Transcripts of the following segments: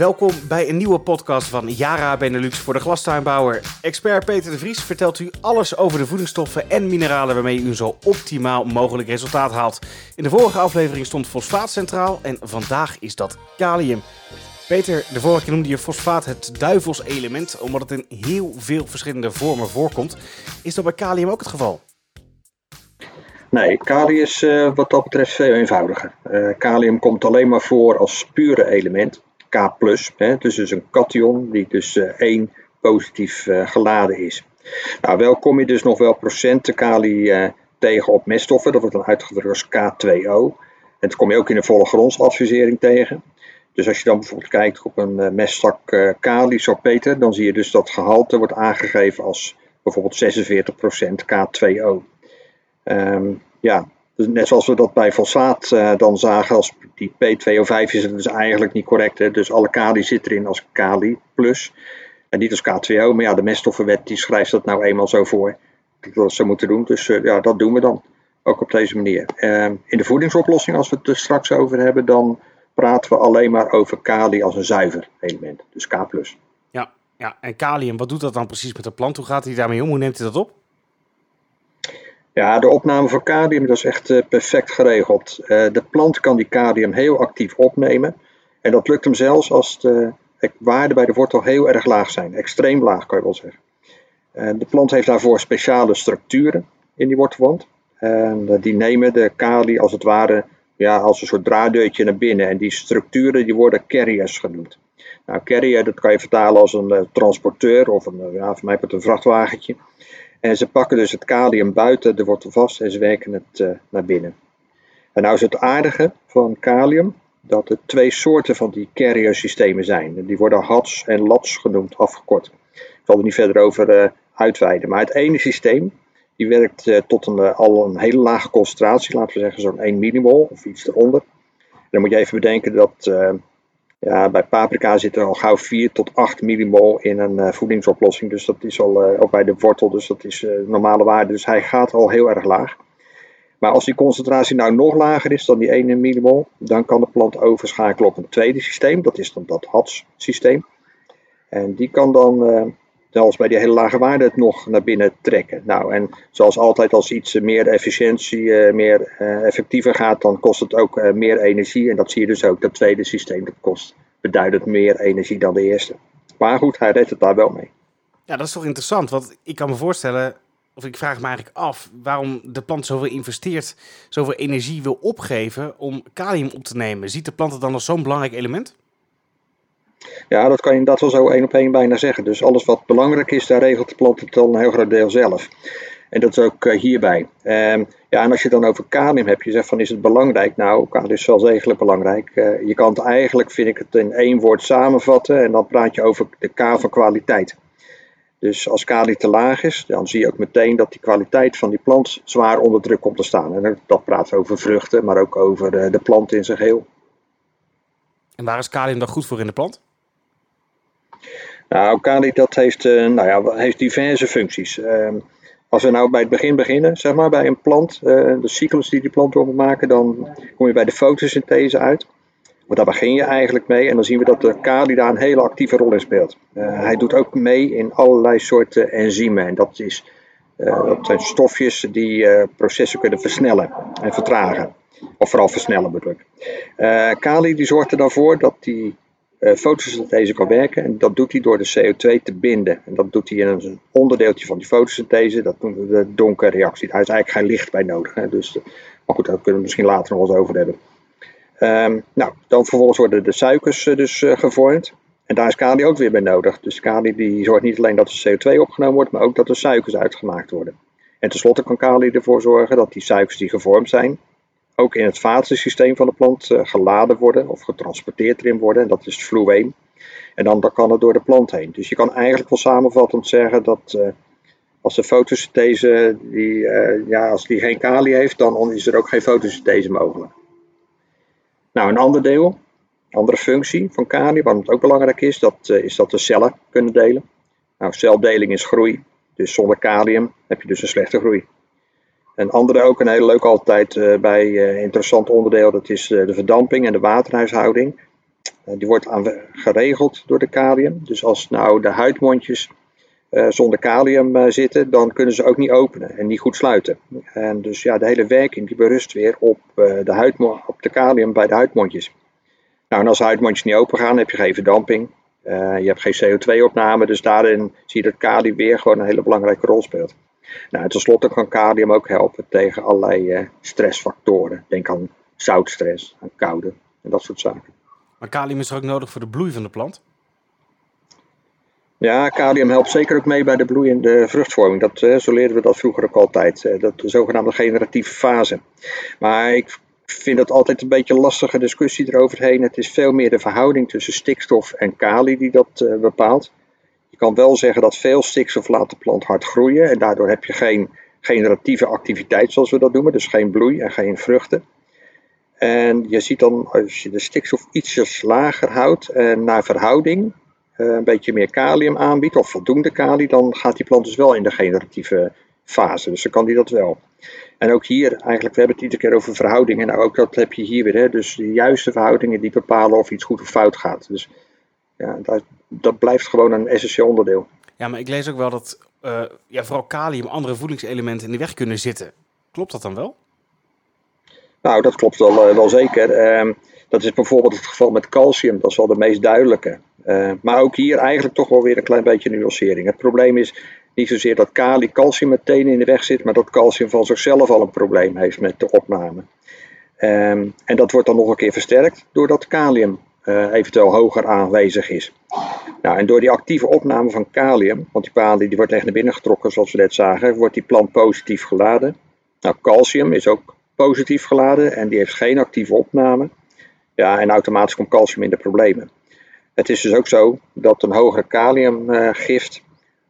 Welkom bij een nieuwe podcast van Yara Benelux voor de glastuinbouwer. Expert Peter de Vries vertelt u alles over de voedingsstoffen en mineralen waarmee u zo optimaal mogelijk resultaat haalt. In de vorige aflevering stond fosfaat centraal en vandaag is dat kalium. Peter, de vorige keer noemde je fosfaat het duivelselement omdat het in heel veel verschillende vormen voorkomt. Is dat bij kalium ook het geval? Nee, kalium is uh, wat dat betreft veel eenvoudiger. Uh, kalium komt alleen maar voor als pure element. K+, hè, dus, dus een cation die dus uh, één positief geladen is. Nou, wel kom je dus nog wel procenten kalium tegen op meststoffen. Dat wordt dan uitgedrukt als K2O. En dat kom je ook in de volle grondsadvisering tegen. Dus als je dan bijvoorbeeld kijkt op een uh, kali, zo Peter, dan zie je dus dat gehalte wordt aangegeven als bijvoorbeeld 46% K2O. Um, ja, dus net zoals we dat bij fosfaat uh, dan zagen, als die P2O5 is het dus eigenlijk niet correct. Hè? Dus alle kali zit erin als kali plus en niet als K2O. Maar ja, de meststoffenwet die schrijft dat nou eenmaal zo voor. Dat we dat zo moeten doen. Dus uh, ja, dat doen we dan. Ook op deze manier. Uh, in de voedingsoplossing, als we het er straks over hebben, dan praten we alleen maar over kali als een zuiver element. Dus K+. Ja, ja, en kalium, wat doet dat dan precies met de plant? Hoe gaat hij daarmee om? Hoe neemt hij dat op? Ja, de opname van kalium dat is echt uh, perfect geregeld. Uh, de plant kan die kalium heel actief opnemen. En dat lukt hem zelfs als de waarden bij de wortel heel erg laag zijn. Extreem laag kan je wel zeggen. Uh, de plant heeft daarvoor speciale structuren in die wortelwand. En die nemen de kali als het ware ja, als een soort draaddeurtje naar binnen. En die structuren die worden carriers genoemd. Nou, carrier dat kan je vertalen als een transporteur of een, ja, voor mij het een vrachtwagentje. En ze pakken dus het kalium buiten de wortel vast en ze werken het uh, naar binnen. En nou is het aardige van kalium dat er twee soorten van die carrier systemen zijn. Die worden HATS en LATS genoemd, afgekort. Ik zal er niet verder over uh, uitweiden. Maar het ene systeem die werkt uh, tot een, al een hele lage concentratie, laten we zeggen zo'n 1 millimol of iets eronder. En dan moet je even bedenken dat ja, bij paprika zit er al gauw 4 tot 8 millimol in een uh, voedingsoplossing. Dus dat is al, uh, ook bij de wortel, dus dat is uh, normale waarde. Dus hij gaat al heel erg laag. Maar als die concentratie nou nog lager is dan die 1 millimol, dan kan de plant overschakelen op een tweede systeem. Dat is dan dat HATS-systeem. En die kan dan, zelfs bij die hele lage waarde, het nog naar binnen trekken. Nou, en zoals altijd, als iets meer efficiëntie, meer effectiever gaat, dan kost het ook meer energie. En dat zie je dus ook, dat tweede systeem, dat kost beduidend meer energie dan de eerste. Maar goed, hij redt het daar wel mee. Ja, dat is toch interessant, want ik kan me voorstellen, of ik vraag me eigenlijk af, waarom de plant zoveel investeert, zoveel energie wil opgeven om kalium op te nemen. Ziet de plant het dan als zo'n belangrijk element? Ja, dat kan je dat wel zo één op één bijna zeggen. Dus alles wat belangrijk is, daar regelt de plant het dan een heel groot deel zelf. En dat is ook uh, hierbij. Um, ja, en als je dan over kalium hebt, je zegt van is het belangrijk? Nou, kalium is wel degelijk belangrijk. Uh, je kan het eigenlijk, vind ik het, in één woord samenvatten en dan praat je over de K van kwaliteit. Dus als kalium te laag is, dan zie je ook meteen dat die kwaliteit van die plant zwaar onder druk komt te staan. En dat praat over vruchten, maar ook over de, de plant in zijn geheel. En waar is kalium dan goed voor in de plant? Nou, kalium dat heeft, uh, nou ja, heeft diverse functies. Uh, als we nou bij het begin beginnen, zeg maar, bij een plant, uh, de cyclus die die plant door moet maken, dan kom je bij de fotosynthese uit. Want daar begin je eigenlijk mee en dan zien we dat de kali daar een hele actieve rol in speelt. hij doet ook mee in allerlei soorten enzymen en dat, is, dat zijn stofjes die processen kunnen versnellen en vertragen. Of vooral versnellen bedoel ik. kali die zorgt er dan voor dat die uh, fotosynthese kan werken. En dat doet hij door de CO2 te binden. En dat doet hij in een onderdeeltje van die fotosynthese. Dat noemen we de donkerreactie. Daar is eigenlijk geen licht bij nodig. Hè. Dus, maar goed, daar kunnen we misschien later nog eens over hebben. Um, nou, dan vervolgens worden de suikers uh, dus gevormd. En daar is kali ook weer bij nodig. Dus kali die zorgt niet alleen dat de CO2 opgenomen wordt, maar ook dat de suikers uitgemaakt worden. En tenslotte kan kali ervoor zorgen dat die suikers die gevormd zijn, ook in het vatensysteem van de plant uh, geladen worden of getransporteerd erin worden. En dat is het fluween. En dan, dan kan het door de plant heen. Dus je kan eigenlijk wel samenvattend zeggen dat uh, als de fotosynthese die, uh, ja, als die geen kali heeft, dan is er ook geen fotosynthese mogelijk. Nou, een ander deel, andere functie van kali, wat ook belangrijk is, dat is dat de cellen kunnen delen. Nou, celdeling is groei. Dus zonder kalium heb je dus een slechte groei. Een andere ook een hele leuke altijd uh, bij uh, interessant onderdeel, dat is uh, de verdamping en de waterhuishouding. die wordt geregeld door de kalium. Dus als nou de huidmondjes zonder kalium zitten, dan kunnen ze ook niet openen en niet goed sluiten. En dus ja, de hele werking die berust weer op, de, huidmo op de kalium bij de huidmondjes. Nou, en als de huidmondjes niet open gaan, heb je geen verdamping. je hebt geen CO2-opname, dus daarin zie je dat kalium weer gewoon een hele belangrijke rol speelt. Nou, en tenslotte kan kalium ook helpen tegen allerlei uh, stressfactoren. Denk aan zoutstress, aan koude en dat soort zaken. Maar kalium is er ook nodig voor de bloei van de plant? Ja, kalium helpt zeker ook mee bij de bloeiende vruchtvorming. Dat, uh, zo leerden we dat vroeger ook altijd. Uh, dat de zogenaamde generatieve fase. Maar ik vind het altijd een beetje een lastige discussie eroverheen. Het is veel meer de verhouding tussen stikstof en kali die dat bepaalt kan wel zeggen dat veel stikstof laat de plant hard groeien. En daardoor heb je geen generatieve activiteit, zoals we dat noemen. Dus geen bloei en geen vruchten. En je ziet dan, als je de stikstof ietsjes lager houdt en naar verhouding eh, een beetje meer kalium aanbiedt, of voldoende kalium, dan gaat die plant dus wel in de generatieve fase. Dus dan kan die dat wel. En ook hier, eigenlijk, we hebben het iedere keer over verhoudingen. Nou, ook dat heb je hier weer. Hè? Dus de juiste verhoudingen die bepalen of iets goed of fout gaat. Dus ja, dat, dat blijft gewoon een essentieel onderdeel. Ja, maar ik lees ook wel dat uh, ja, vooral kalium andere voedingselementen in de weg kunnen zitten. Klopt dat dan wel? Nou, dat klopt wel, uh, wel zeker. Uh, dat is bijvoorbeeld het geval met calcium, dat is wel de meest duidelijke. Uh, maar ook hier eigenlijk toch wel weer een klein beetje nuancering. Het probleem is niet zozeer dat kali calcium meteen in de weg zit, maar dat calcium van zichzelf al een probleem heeft met de opname. Um, en dat wordt dan nog een keer versterkt doordat kalium uh, eventueel hoger aanwezig is. Nou, en door die actieve opname van kalium, want die palen die wordt echt naar binnen getrokken zoals we net zagen, wordt die plant positief geladen. Nou, calcium is ook positief geladen en die heeft geen actieve opname. Ja, en automatisch komt calcium in de problemen. Het is dus ook zo dat een hogere kaliumgift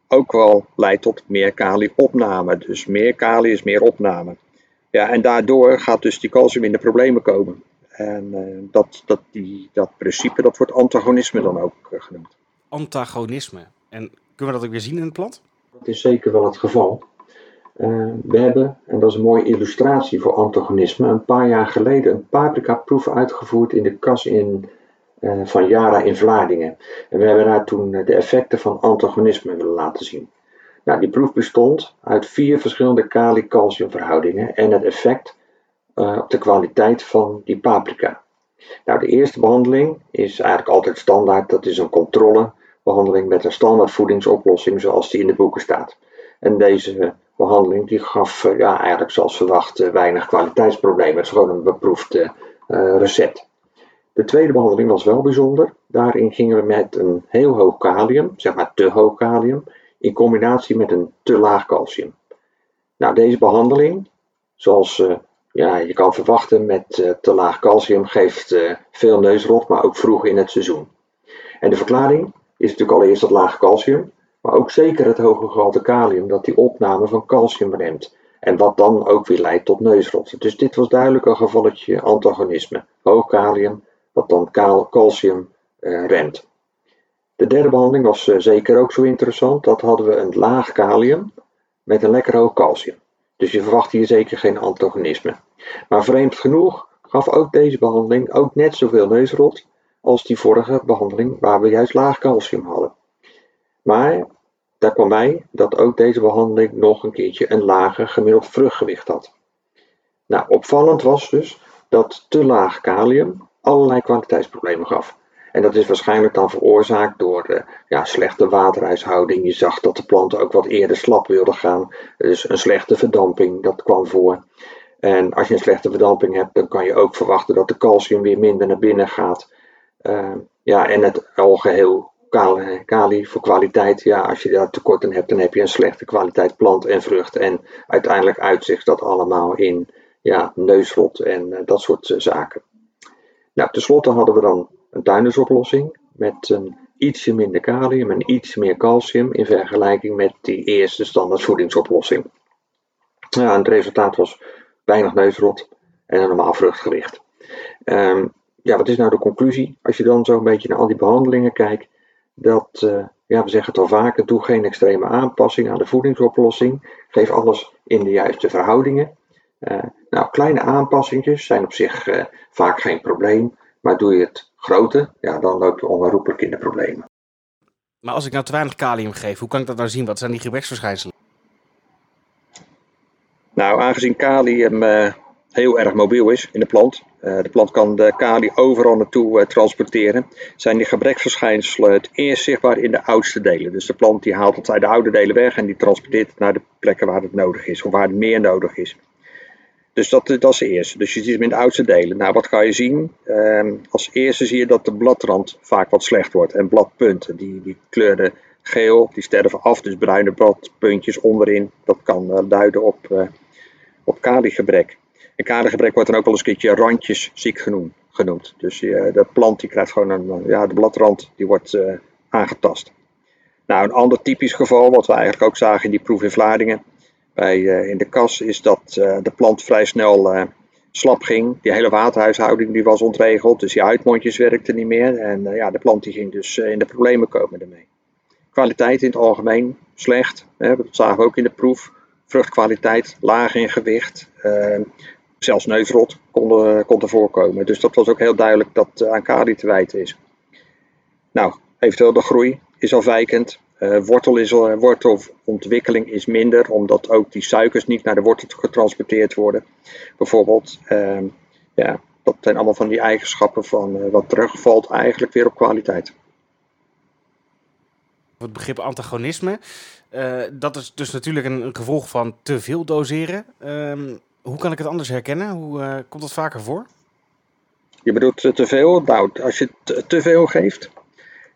ook wel leidt tot meer kaliopname. Dus meer kalium is meer opname. Ja, en daardoor gaat dus die calcium in de problemen komen. En uh, dat, dat, die, dat principe dat wordt antagonisme dan ook uh, genoemd. Antagonisme. En kunnen we dat ook weer zien in het plant? Dat is zeker wel het geval. Uh, we hebben, en dat is een mooie illustratie voor antagonisme, een paar jaar geleden een paprika-proef uitgevoerd in de kas in, van Yara in Vlaardingen. En we hebben daar toen de effecten van antagonisme willen laten zien. Nou, die proef bestond uit vier verschillende kali-calcium verhoudingen en het effect uh, op de kwaliteit van die paprika. Nou, de eerste behandeling is eigenlijk altijd standaard. Dat is een controlebehandeling met een standaard voedingsoplossing zoals die in de boeken staat. En deze behandeling die gaf uh, ja, eigenlijk zoals verwacht uh, weinig kwaliteitsproblemen. Het is gewoon een beproefd recept. De tweede behandeling was wel bijzonder. Daarin gingen we met een heel hoog kalium, zeg maar te hoog kalium, in combinatie met een te laag calcium. Nou, deze behandeling, zoals ja, je kan verwachten met uh, te laag calcium geeft uh, veel neusrot, maar ook vroeg in het seizoen. En de verklaring is natuurlijk allereerst het lage calcium, maar ook zeker het hoge gehalte kalium dat die opname van calcium remt. En wat dan ook weer leidt tot neusrot. Dus dit was duidelijk een gevalletje antagonisme. Hoog kalium, wat dan calcium uh, remt. De derde behandeling was zeker ook zo interessant. Dat hadden we een laag kalium met een lekker hoog calcium. Dus je verwacht hier zeker geen antagonisme. Maar vreemd genoeg gaf ook deze behandeling ook net zoveel neusrot als die vorige behandeling waar we juist laag calcium hadden. Maar daar kwam bij dat ook deze behandeling nog een keertje een lager gemiddeld vruchtgewicht had. Nou, opvallend was dus dat te laag kalium allerlei kwaliteitsproblemen gaf. En dat is waarschijnlijk dan veroorzaakt door de ja, slechte waterhuishouding. Je zag dat de planten ook wat eerder slap wilden gaan. Dus een slechte verdamping, dat kwam voor. En als je een slechte verdamping hebt, dan kan je ook verwachten dat de calcium weer minder naar binnen gaat. Uh, ja, en het algeheel kali, kali voor kwaliteit. Ja, als je daar tekort aan hebt, dan heb je een slechte kwaliteit plant en vrucht. En uiteindelijk uitzicht dat allemaal in ja, neusrot en dat soort zaken. Nou, tenslotte hadden we dan een tuindersoplossing met een ietsje minder kalium en iets meer calcium in vergelijking met die eerste standaard voedingsoplossing. Ja, het resultaat was weinig neusrot en een normaal vruchtgewicht. Um, ja, wat is nou de conclusie? Als je dan zo een beetje naar al die behandelingen kijkt, dat, uh, ja, we zeggen het al vaker, doe geen extreme aanpassing aan de voedingsoplossing. Geef alles in de juiste verhoudingen. Uh, nou, kleine aanpassingjes zijn op zich uh, vaak geen probleem. Maar doe je het groter, ja, dan loop je onherroepelijk in de problemen. Maar als ik nou te weinig kalium geef, hoe kan ik dat nou zien? Wat zijn die gebreksverschijnselen? Nou, aangezien kalium uh, heel erg mobiel is in de plant, uh, de plant kan de kalium overal naartoe uh, transporteren, zijn die gebreksverschijnselen het eerst zichtbaar in de oudste delen. Dus de plant die haalt het uit de oude delen weg en die transporteert het naar de plekken waar het nodig is, of waar het meer nodig is. Dus dat, dat is de eerste. Dus je ziet hem in de oudste delen. Nou, wat kan je zien? Ehm, als eerste zie je dat de bladrand vaak wat slecht wordt. En bladpunten, die, die kleuren geel, die sterven af. Dus bruine bladpuntjes onderin. Dat kan uh, duiden op, uh, op kaligebrek. En kaligebrek wordt dan ook wel eens een keertje randjesziek genoemd. genoemd. Dus uh, de plant die krijgt gewoon een, ja, de bladrand die wordt aangetast. Nou, een ander typisch geval, wat we eigenlijk ook zagen in die proef in Vlaardingen bij, uh, in de kas is dat uh, de plant vrij snel uh, slap ging. Die hele waterhuishouding die was ontregeld, dus die uitmondjes werkten niet meer. En ja, de plant die ging dus in de problemen komen daarmee. Kwaliteit in het algemeen slecht, hè, dat zagen we ook in de proef. Vruchtkwaliteit laag in gewicht, zelfs neusrot kon, kon er voorkomen. Dus dat was ook heel duidelijk dat aan kali te wijten is. Nou, eventueel de groei is afwijkend. Uh, wortel is, uh, wortelontwikkeling is minder, omdat ook die suikers niet naar de wortel getransporteerd worden. Bijvoorbeeld, uh, ja, dat zijn allemaal van die eigenschappen van uh, wat terugvalt eigenlijk weer op kwaliteit. Het begrip antagonisme, dat is dus natuurlijk een, een, gevolg van te veel doseren. Ehm, hoe kan ik het anders herkennen? Hoe komt dat vaker voor? Je bedoelt te veel? Nou, als je te veel geeft,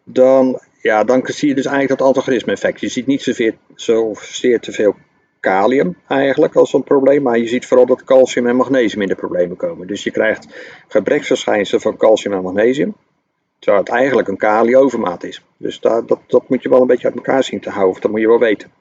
dan ja, dan zie je dus eigenlijk dat antagonisme-effect. Je ziet niet zozeer, te veel kalium eigenlijk als een probleem, maar je ziet vooral dat calcium en magnesium in de problemen komen. Dus je krijgt gebreksverschijnselen van calcium en magnesium, terwijl het eigenlijk een kaliovermaat is. Dus dat, dat, moet je wel een beetje uit elkaar zien te houden, dat moet je wel weten.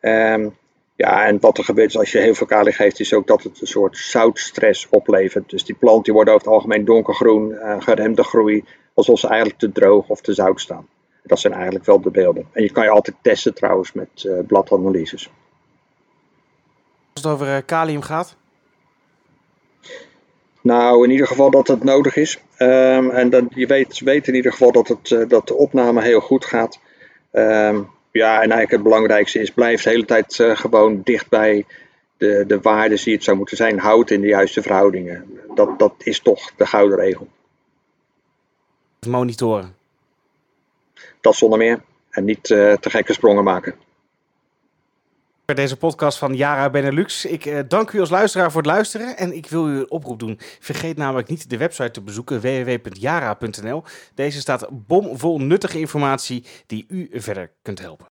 Um, ja, en wat er gebeurt als je heel veel kalium geeft, is ook dat het een soort zoutstress oplevert. Dus die plant die wordt over het algemeen donkergroen, uh, geremde groei, alsof ze eigenlijk te droog of te zout staan. Dat zijn eigenlijk wel de beelden. En je kan je altijd testen trouwens met uh, bladanalyses. Als het over uh, kalium gaat? Nou, in ieder geval dat het nodig is. Um, en dan, je weet, weet in ieder geval dat, het, uh, dat de opname heel goed gaat. Um, ja, en eigenlijk het belangrijkste is, blijf de hele tijd gewoon dicht bij de, de waarden die het zou moeten zijn. Houd in de juiste verhoudingen. Dat, dat is toch de gouden regel. Monitoren dat zonder meer. En niet uh, te gekke sprongen maken. Deze podcast van Yara Benelux. Ik uh, dank u als luisteraar voor het luisteren. En ik wil u een oproep doen. Vergeet namelijk niet de website te bezoeken: www.yara.nl. Deze staat bomvol nuttige informatie die u verder kunt helpen.